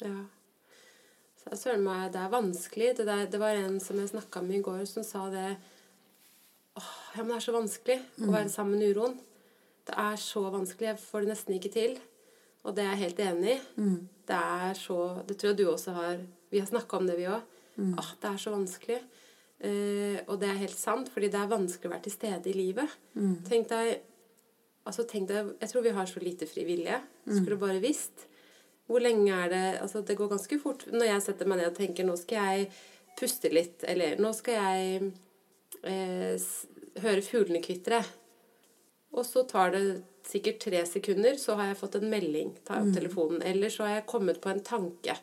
S2: Ja. Så søren meg, det er vanskelig. Det, der, det var en som jeg snakka med i går, som sa det Åh, ja, men det er så vanskelig å være sammen med uroen. Det er så vanskelig. Jeg får det nesten ikke til. Og det er jeg helt enig i. Det er så Det tror jeg du også har Vi har snakka om det, vi òg. Åh, det er så vanskelig. Eh, og det er helt sant, fordi det er vanskelig å være til stede i livet. Tenk deg Altså, tenk deg, Jeg tror vi har så lite fri vilje. Skulle du bare visst. Hvor lenge er det Altså, det går ganske fort når jeg setter meg ned og tenker nå skal jeg puste litt, eller nå skal jeg eh, høre fuglene kvitre. Og så tar det sikkert tre sekunder, så har jeg fått en melding. Tar jeg opp telefonen. Eller så har jeg kommet på en tanke.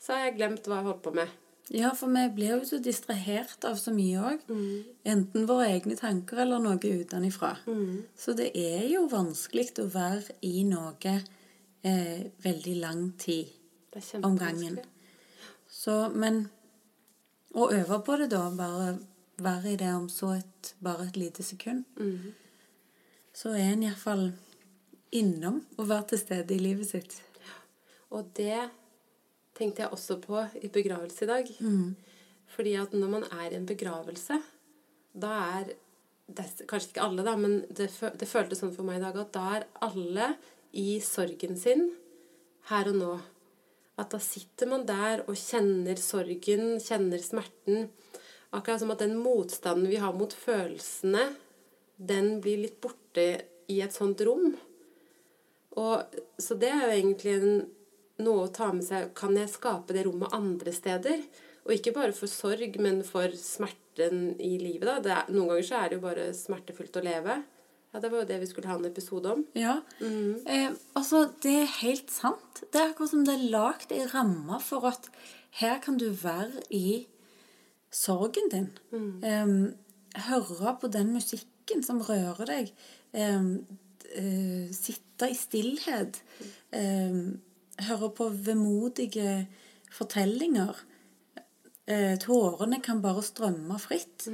S2: Så har jeg glemt hva jeg holdt på med.
S1: Ja, for vi blir jo så distrahert av så mye òg. Enten våre egne tanker eller noe utenifra. Så det er jo vanskelig å være i noe eh, veldig lang tid om gangen. Så, men å øve på det, da, bare være i det om så et, bare et lite sekund, så er en iallfall innom å være til stede i livet sitt.
S2: Og det tenkte jeg også på i begravelse i dag. Fordi at når man er i en begravelse, da er det Kanskje ikke alle, da, men det, det føltes sånn for meg i dag at da er alle i sorgen sin her og nå. At da sitter man der og kjenner sorgen, kjenner smerten. Akkurat som at den motstanden vi har mot følelsene, den blir litt borte i et sånt rom. Og, så det er jo egentlig en, noe å ta med seg. Kan jeg skape det rommet andre steder? Og ikke bare for sorg, men for smerten i livet. da. Det er, noen ganger så er det jo bare smertefullt å leve. Ja, Det var jo det vi skulle ha en episode om.
S1: Ja. Eh, altså, det er helt sant. Det er akkurat som det er lagd ei ramme for at her kan du være i sorgen din. Em, høre på den musikken som rører deg. Eh, sitte i stillhet. Em, høre på vemodige fortellinger. Eh, tårene kan bare strømme fritt.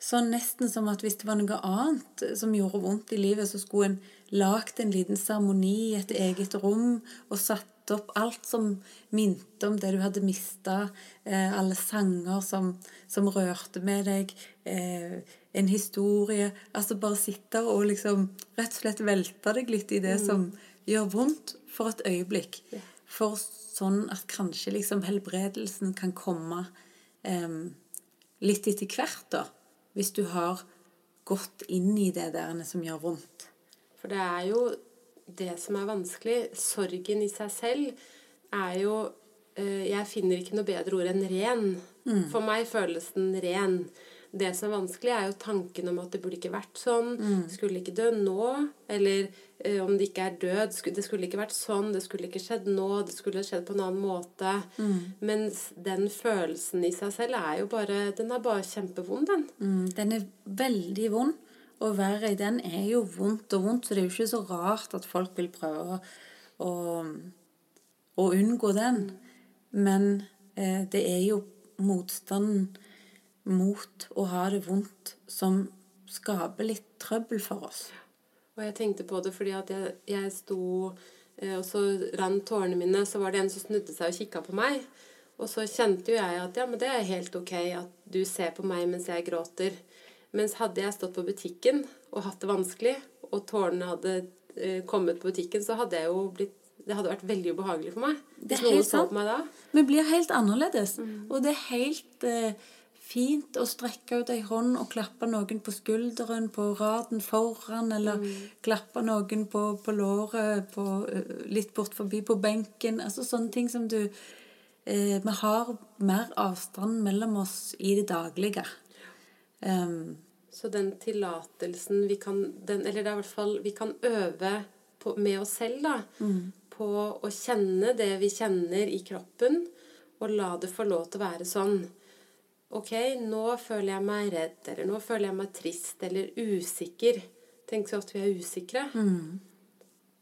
S1: Så nesten som at hvis det var noe annet som gjorde vondt i livet, så skulle en lagd en liten seremoni i et eget rom og satt opp alt som minte om det du hadde mista. Eh, alle sanger som, som rørte med deg. Eh, en historie. Altså bare sitte og liksom rett og slett velte deg litt i det som gjør vondt, for et øyeblikk. For sånn at kanskje liksom helbredelsen kan komme em, litt etter hvert, da. Hvis du har gått inn i det der som gjør vondt.
S2: For det er jo det som er vanskelig. Sorgen i seg selv er jo eh, Jeg finner ikke noe bedre ord enn ren. For meg føles den ren. Det som er vanskelig, er jo tanken om at det burde ikke vært sånn. Skulle ikke dø nå. Eller eh, om det ikke er død. Det skulle ikke vært sånn. Det skulle ikke skjedd nå. Det skulle skjedd på en annen måte. Mens den følelsen i seg selv er jo bare Den er bare kjempevond, den.
S1: Mm, den er veldig vond. Å være i den er jo vondt og vondt, så det er jo ikke så rart at folk vil prøve å, å unngå den. Men eh, det er jo motstanden mot å ha det vondt som skaper litt trøbbel for oss.
S2: Og jeg tenkte på det fordi at jeg, jeg sto eh, og så rant tårene mine, så var det en som snudde seg og kikka på meg. Og så kjente jo jeg at ja, men det er helt ok at du ser på meg mens jeg gråter. Mens hadde jeg stått på butikken og hatt det vanskelig, og tårene hadde eh, kommet på butikken, så hadde jeg jo blitt Det hadde vært veldig ubehagelig for meg.
S1: Det er helt sant. Vi blir helt annerledes. Og det er helt eh, fint å strekke ut ei hånd og klappe noen på skulderen, på raden foran, eller klappe noen på, på låret, på, eh, litt bort forbi på benken. Altså sånne ting som du eh, Vi har mer avstand mellom oss i det daglige. Um,
S2: Så den tillatelsen vi kan den, Eller det er i hvert fall Vi kan øve på, med oss selv, da. På å kjenne det vi kjenner i kroppen, og la det få lov til å være sånn. Ok, nå føler jeg meg redd, eller nå føler jeg meg trist eller usikker. Tenk så ofte vi er usikre.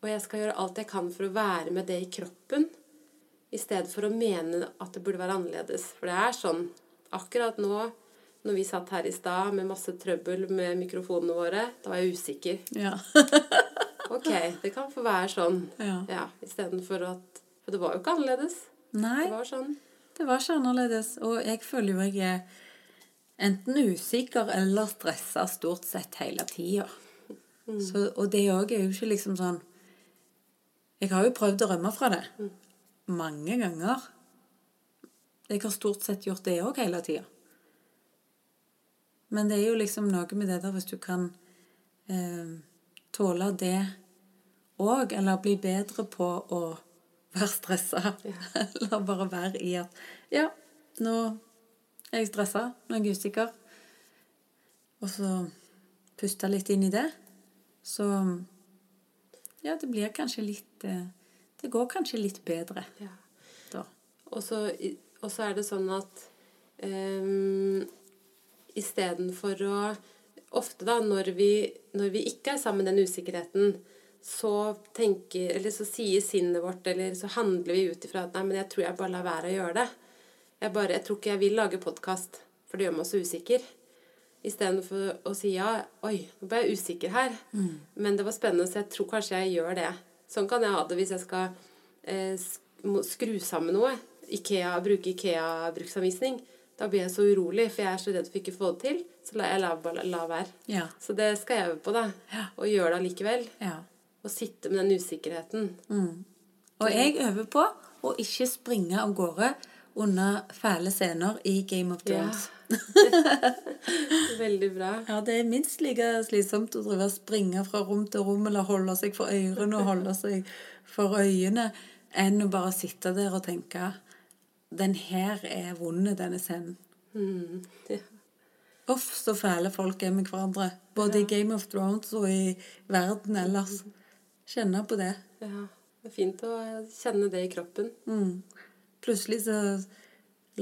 S2: Og jeg skal gjøre alt jeg kan for å være med det i kroppen, i stedet for å mene at det burde være annerledes. For det er sånn akkurat nå, når vi satt her i stad med masse trøbbel med mikrofonene våre, da var jeg usikker.
S1: ja.
S2: Ok, det kan få være sånn.
S1: Ja.
S2: Ja, Istedenfor at For det var jo ikke annerledes.
S1: Nei.
S2: Det var sånn.
S1: Det var ikke annerledes. Og jeg føler jo jeg er enten usikker eller stressa stort sett hele tida. Og det òg er jo ikke liksom sånn Jeg har jo prøvd å rømme fra det mange ganger. Jeg har stort sett gjort det òg hele tida. Men det er jo liksom noe med det der hvis du kan eh, tåle det òg, eller bli bedre på å være stressa. Eller bare være i at Ja, nå er jeg stressa, nå er jeg usikker. Og så puste litt inn i det. Så Ja, det blir kanskje litt eh, Det går kanskje litt bedre
S2: Ja.
S1: da.
S2: Og så, og så er det sånn at um, istedenfor å Ofte, da, når vi, når vi ikke er sammen med den usikkerheten, så tenker Eller så sier sinnet vårt, eller så handler vi ut ifra at Nei, men jeg tror jeg bare lar være å gjøre det. Jeg, bare, jeg tror ikke jeg vil lage podkast, for det gjør meg så usikker. Istedenfor å si ja, oi, nå ble jeg usikker her. Men det var spennende, så jeg tror kanskje jeg gjør det. Sånn kan jeg ha det hvis jeg skal eh, skru sammen noe. Ikea, bruke Ikea-bruksanvisning. Da blir jeg så urolig, for jeg er så redd for ikke å få det til. Så la jeg la, bare la være.
S1: Ja.
S2: Så det skal jeg øve på, da.
S1: Ja.
S2: Og gjøre det allikevel.
S1: Ja.
S2: Og sitte med den usikkerheten.
S1: Og jeg øver på å ikke springe av gårde under fæle scener i Game of
S2: Ja.
S1: Thrones.
S2: Veldig bra.
S1: Ja, det er minst like slitsomt å drive og springe fra rom til rom eller holde seg for ørene og holde seg for øyene, enn å bare sitte der og tenke Den her er vond, denne scenen.
S2: Mm. Ja.
S1: Uff, så fæle folk er med hverandre. Både i Game of Thrones og i verden ellers. Kjenne på det.
S2: ja. Det er fint å kjenne det i kroppen.
S1: Mm. Plutselig så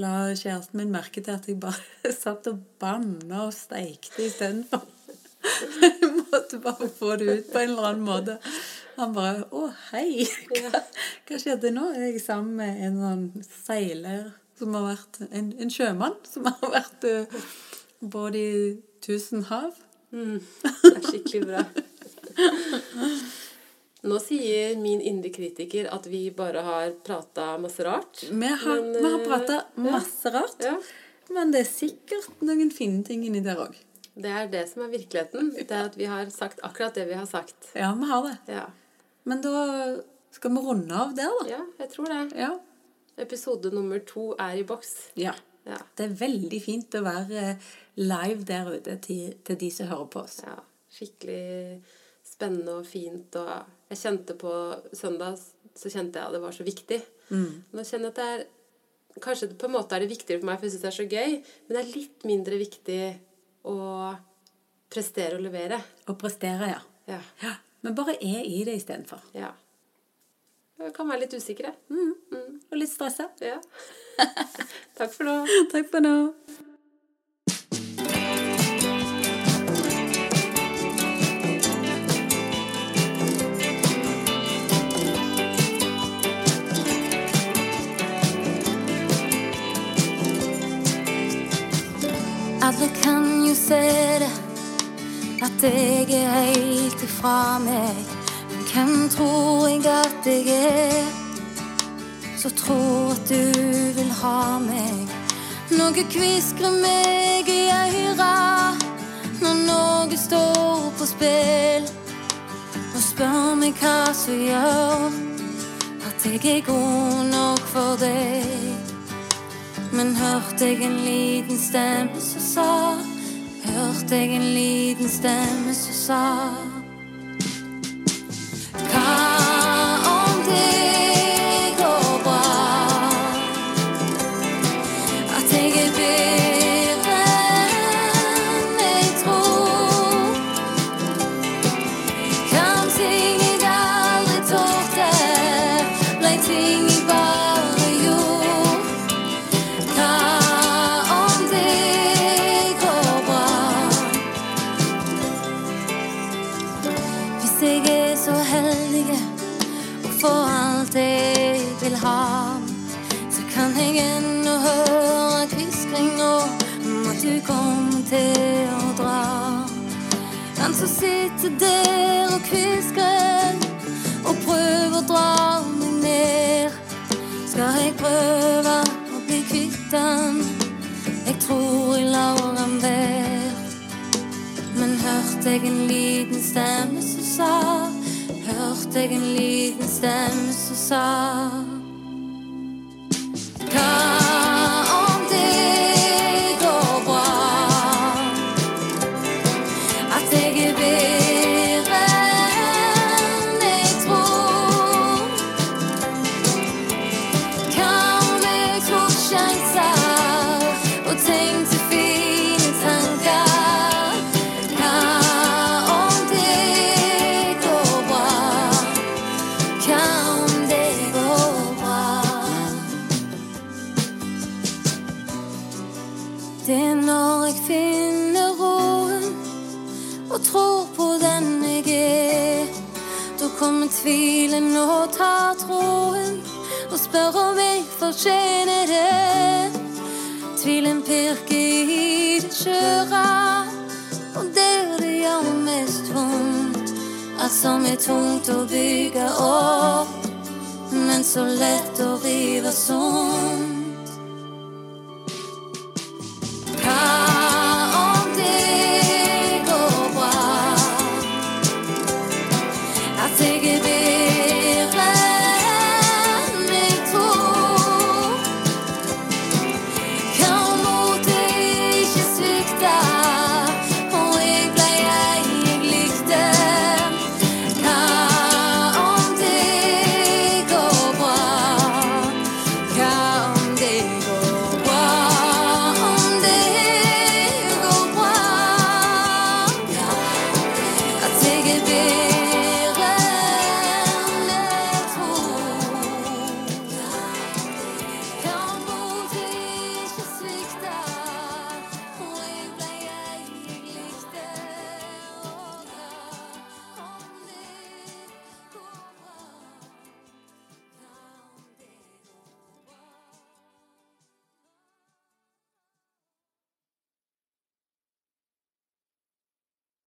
S1: la kjæresten min merke til at jeg bare satt og banna og steikte istedenfor. Jeg måtte bare få det ut på en eller annen måte. Han bare 'Å, hei! Hva, hva skjedde nå?' Er jeg sammen med en sånn seiler som har vært En, en sjømann som har vært uh, både i tusen hav.
S2: Mm. Det er skikkelig bra. Nå sier min indre kritiker at vi bare har prata masse rart.
S1: Vi har,
S2: Men,
S1: vi har
S2: eh,
S1: prata masse rart,
S2: Ja.
S1: men det er sikkert noen fine ting inni der òg.
S2: Det er det som er virkeligheten. Det er at vi har sagt akkurat det vi har sagt.
S1: Ja, vi har det.
S2: Ja,
S1: Men da skal vi runde av der, da.
S2: ja jeg tror det.
S1: Ja.
S2: Episode nummer to er i boks.
S1: ja.
S2: Ja.
S1: Det er veldig fint å være eh, live der ute til, til de som hører på oss.
S2: ja. Skikkelig spennende og fint. Og jeg kjente på søndag så kjente jeg at det var så viktig. Nå kjenner jeg at det er Kanskje på en måte er det viktigere for meg, for jeg syns det er så gøy, men det er litt mindre viktig å prestere og levere.
S1: Å prestere, ja.
S2: Ja.
S1: ja. Men bare er i det istedenfor.
S2: ja. Jeg kan være litt usikre.
S1: Og litt stressa.
S2: Ja. Takk for nå.
S1: Takk for nå.
S3: Alle kan jo se det, at jeg er helt ifra meg. Men hvem tror jeg at jeg er, så tror at du vil ha meg? Noe kviskrer meg i øra når noe står på spill. Og spør meg hva som gjør at jeg er god nok for deg. Men hørte jeg en liten stemme som sa Hørte jeg en liten stemme som sa sitter der og kviskrer og prøver å dra meg ned. Skal jeg prøve å bli kvitt den? Jeg tror jeg lar den være. Men hørte jeg en liten stemme som sa Hørte jeg en liten stemme som sa Det er når jeg finner roen og tror på den jeg er. Da kommer tvilen og tar troen og spør om jeg fortjener det. Tvilen pirker i det skjøre, og der det gjør mest vondt. Alt som er tungt å bygge opp, men så lett å rive sånn.